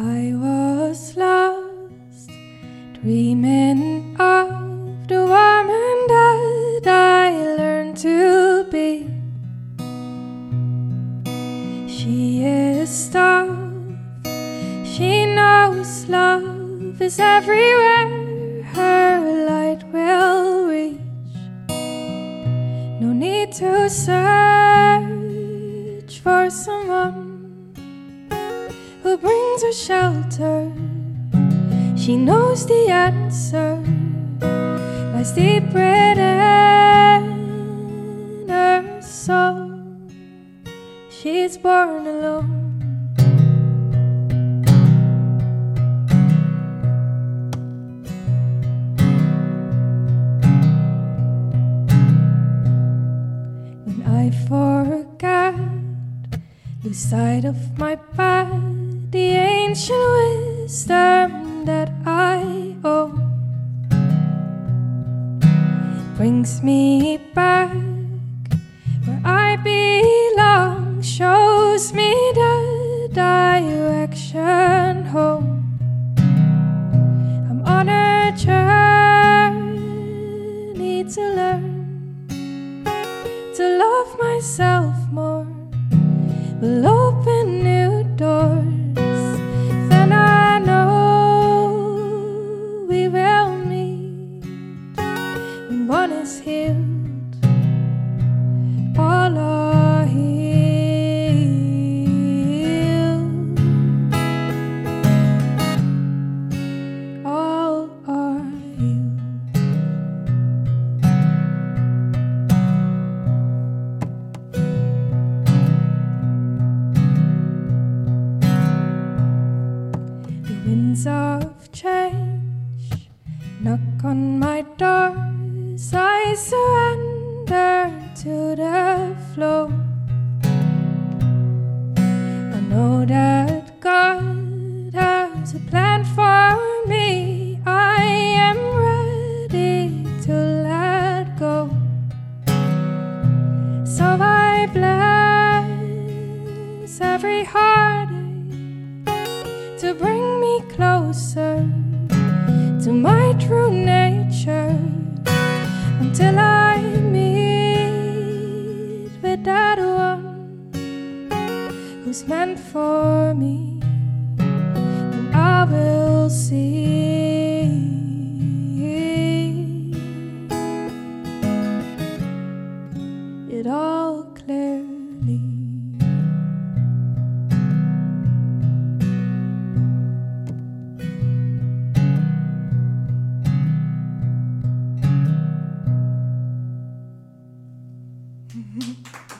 I was lost, dreaming of the woman that I learned to be. She is tough, she knows love is everywhere, her light will reach. No need to search She knows the answer lies deep within her soul. She's born alone. I forget, lose sight of my past the ancient wisdom that brings me back where I belong, shows me the direction home. I'm on a journey to learn to love myself more, of change knock on my doors. I surrender to the flow. I know that God has a plan for me. I am ready to let go. So I bless every heartache to bring closer to my true nature until I meet with that one who's meant for me. And I will see it all clearly. Uhum.